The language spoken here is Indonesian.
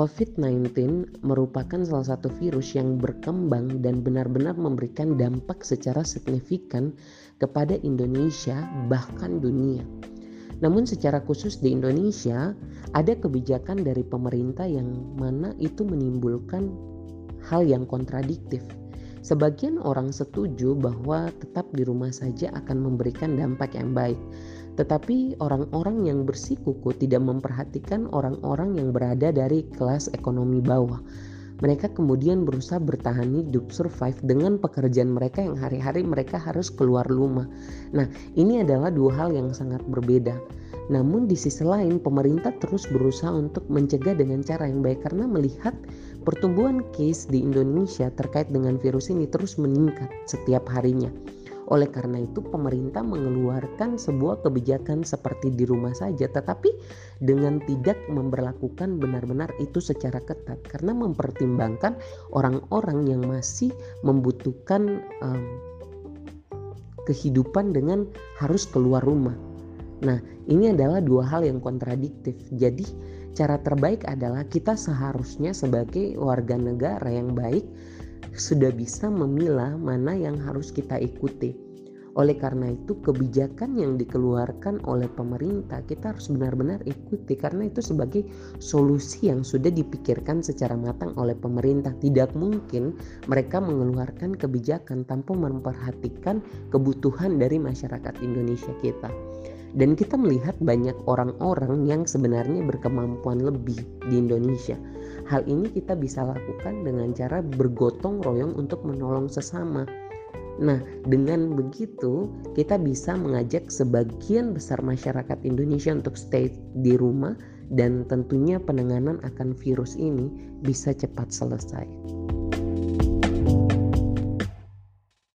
COVID-19 merupakan salah satu virus yang berkembang dan benar-benar memberikan dampak secara signifikan kepada Indonesia, bahkan dunia. Namun, secara khusus di Indonesia, ada kebijakan dari pemerintah yang mana itu menimbulkan hal yang kontradiktif. Sebagian orang setuju bahwa tetap di rumah saja akan memberikan dampak yang baik, tetapi orang-orang yang bersikuku tidak memperhatikan orang-orang yang berada dari kelas ekonomi bawah. Mereka kemudian berusaha bertahan hidup, survive dengan pekerjaan mereka yang hari-hari mereka harus keluar rumah. Nah, ini adalah dua hal yang sangat berbeda. Namun di sisi lain pemerintah terus berusaha untuk mencegah dengan cara yang baik karena melihat pertumbuhan case di Indonesia terkait dengan virus ini terus meningkat setiap harinya. Oleh karena itu pemerintah mengeluarkan sebuah kebijakan seperti di rumah saja tetapi dengan tidak memperlakukan benar-benar itu secara ketat karena mempertimbangkan orang-orang yang masih membutuhkan um, kehidupan dengan harus keluar rumah. Nah, ini adalah dua hal yang kontradiktif. Jadi, cara terbaik adalah kita seharusnya sebagai warga negara yang baik sudah bisa memilah mana yang harus kita ikuti. Oleh karena itu, kebijakan yang dikeluarkan oleh pemerintah kita harus benar-benar ikuti karena itu sebagai solusi yang sudah dipikirkan secara matang oleh pemerintah. Tidak mungkin mereka mengeluarkan kebijakan tanpa memperhatikan kebutuhan dari masyarakat Indonesia kita. Dan kita melihat banyak orang-orang yang sebenarnya berkemampuan lebih di Indonesia Hal ini kita bisa lakukan dengan cara bergotong royong untuk menolong sesama. Nah, dengan begitu kita bisa mengajak sebagian besar masyarakat Indonesia untuk stay di rumah dan tentunya penanganan akan virus ini bisa cepat selesai.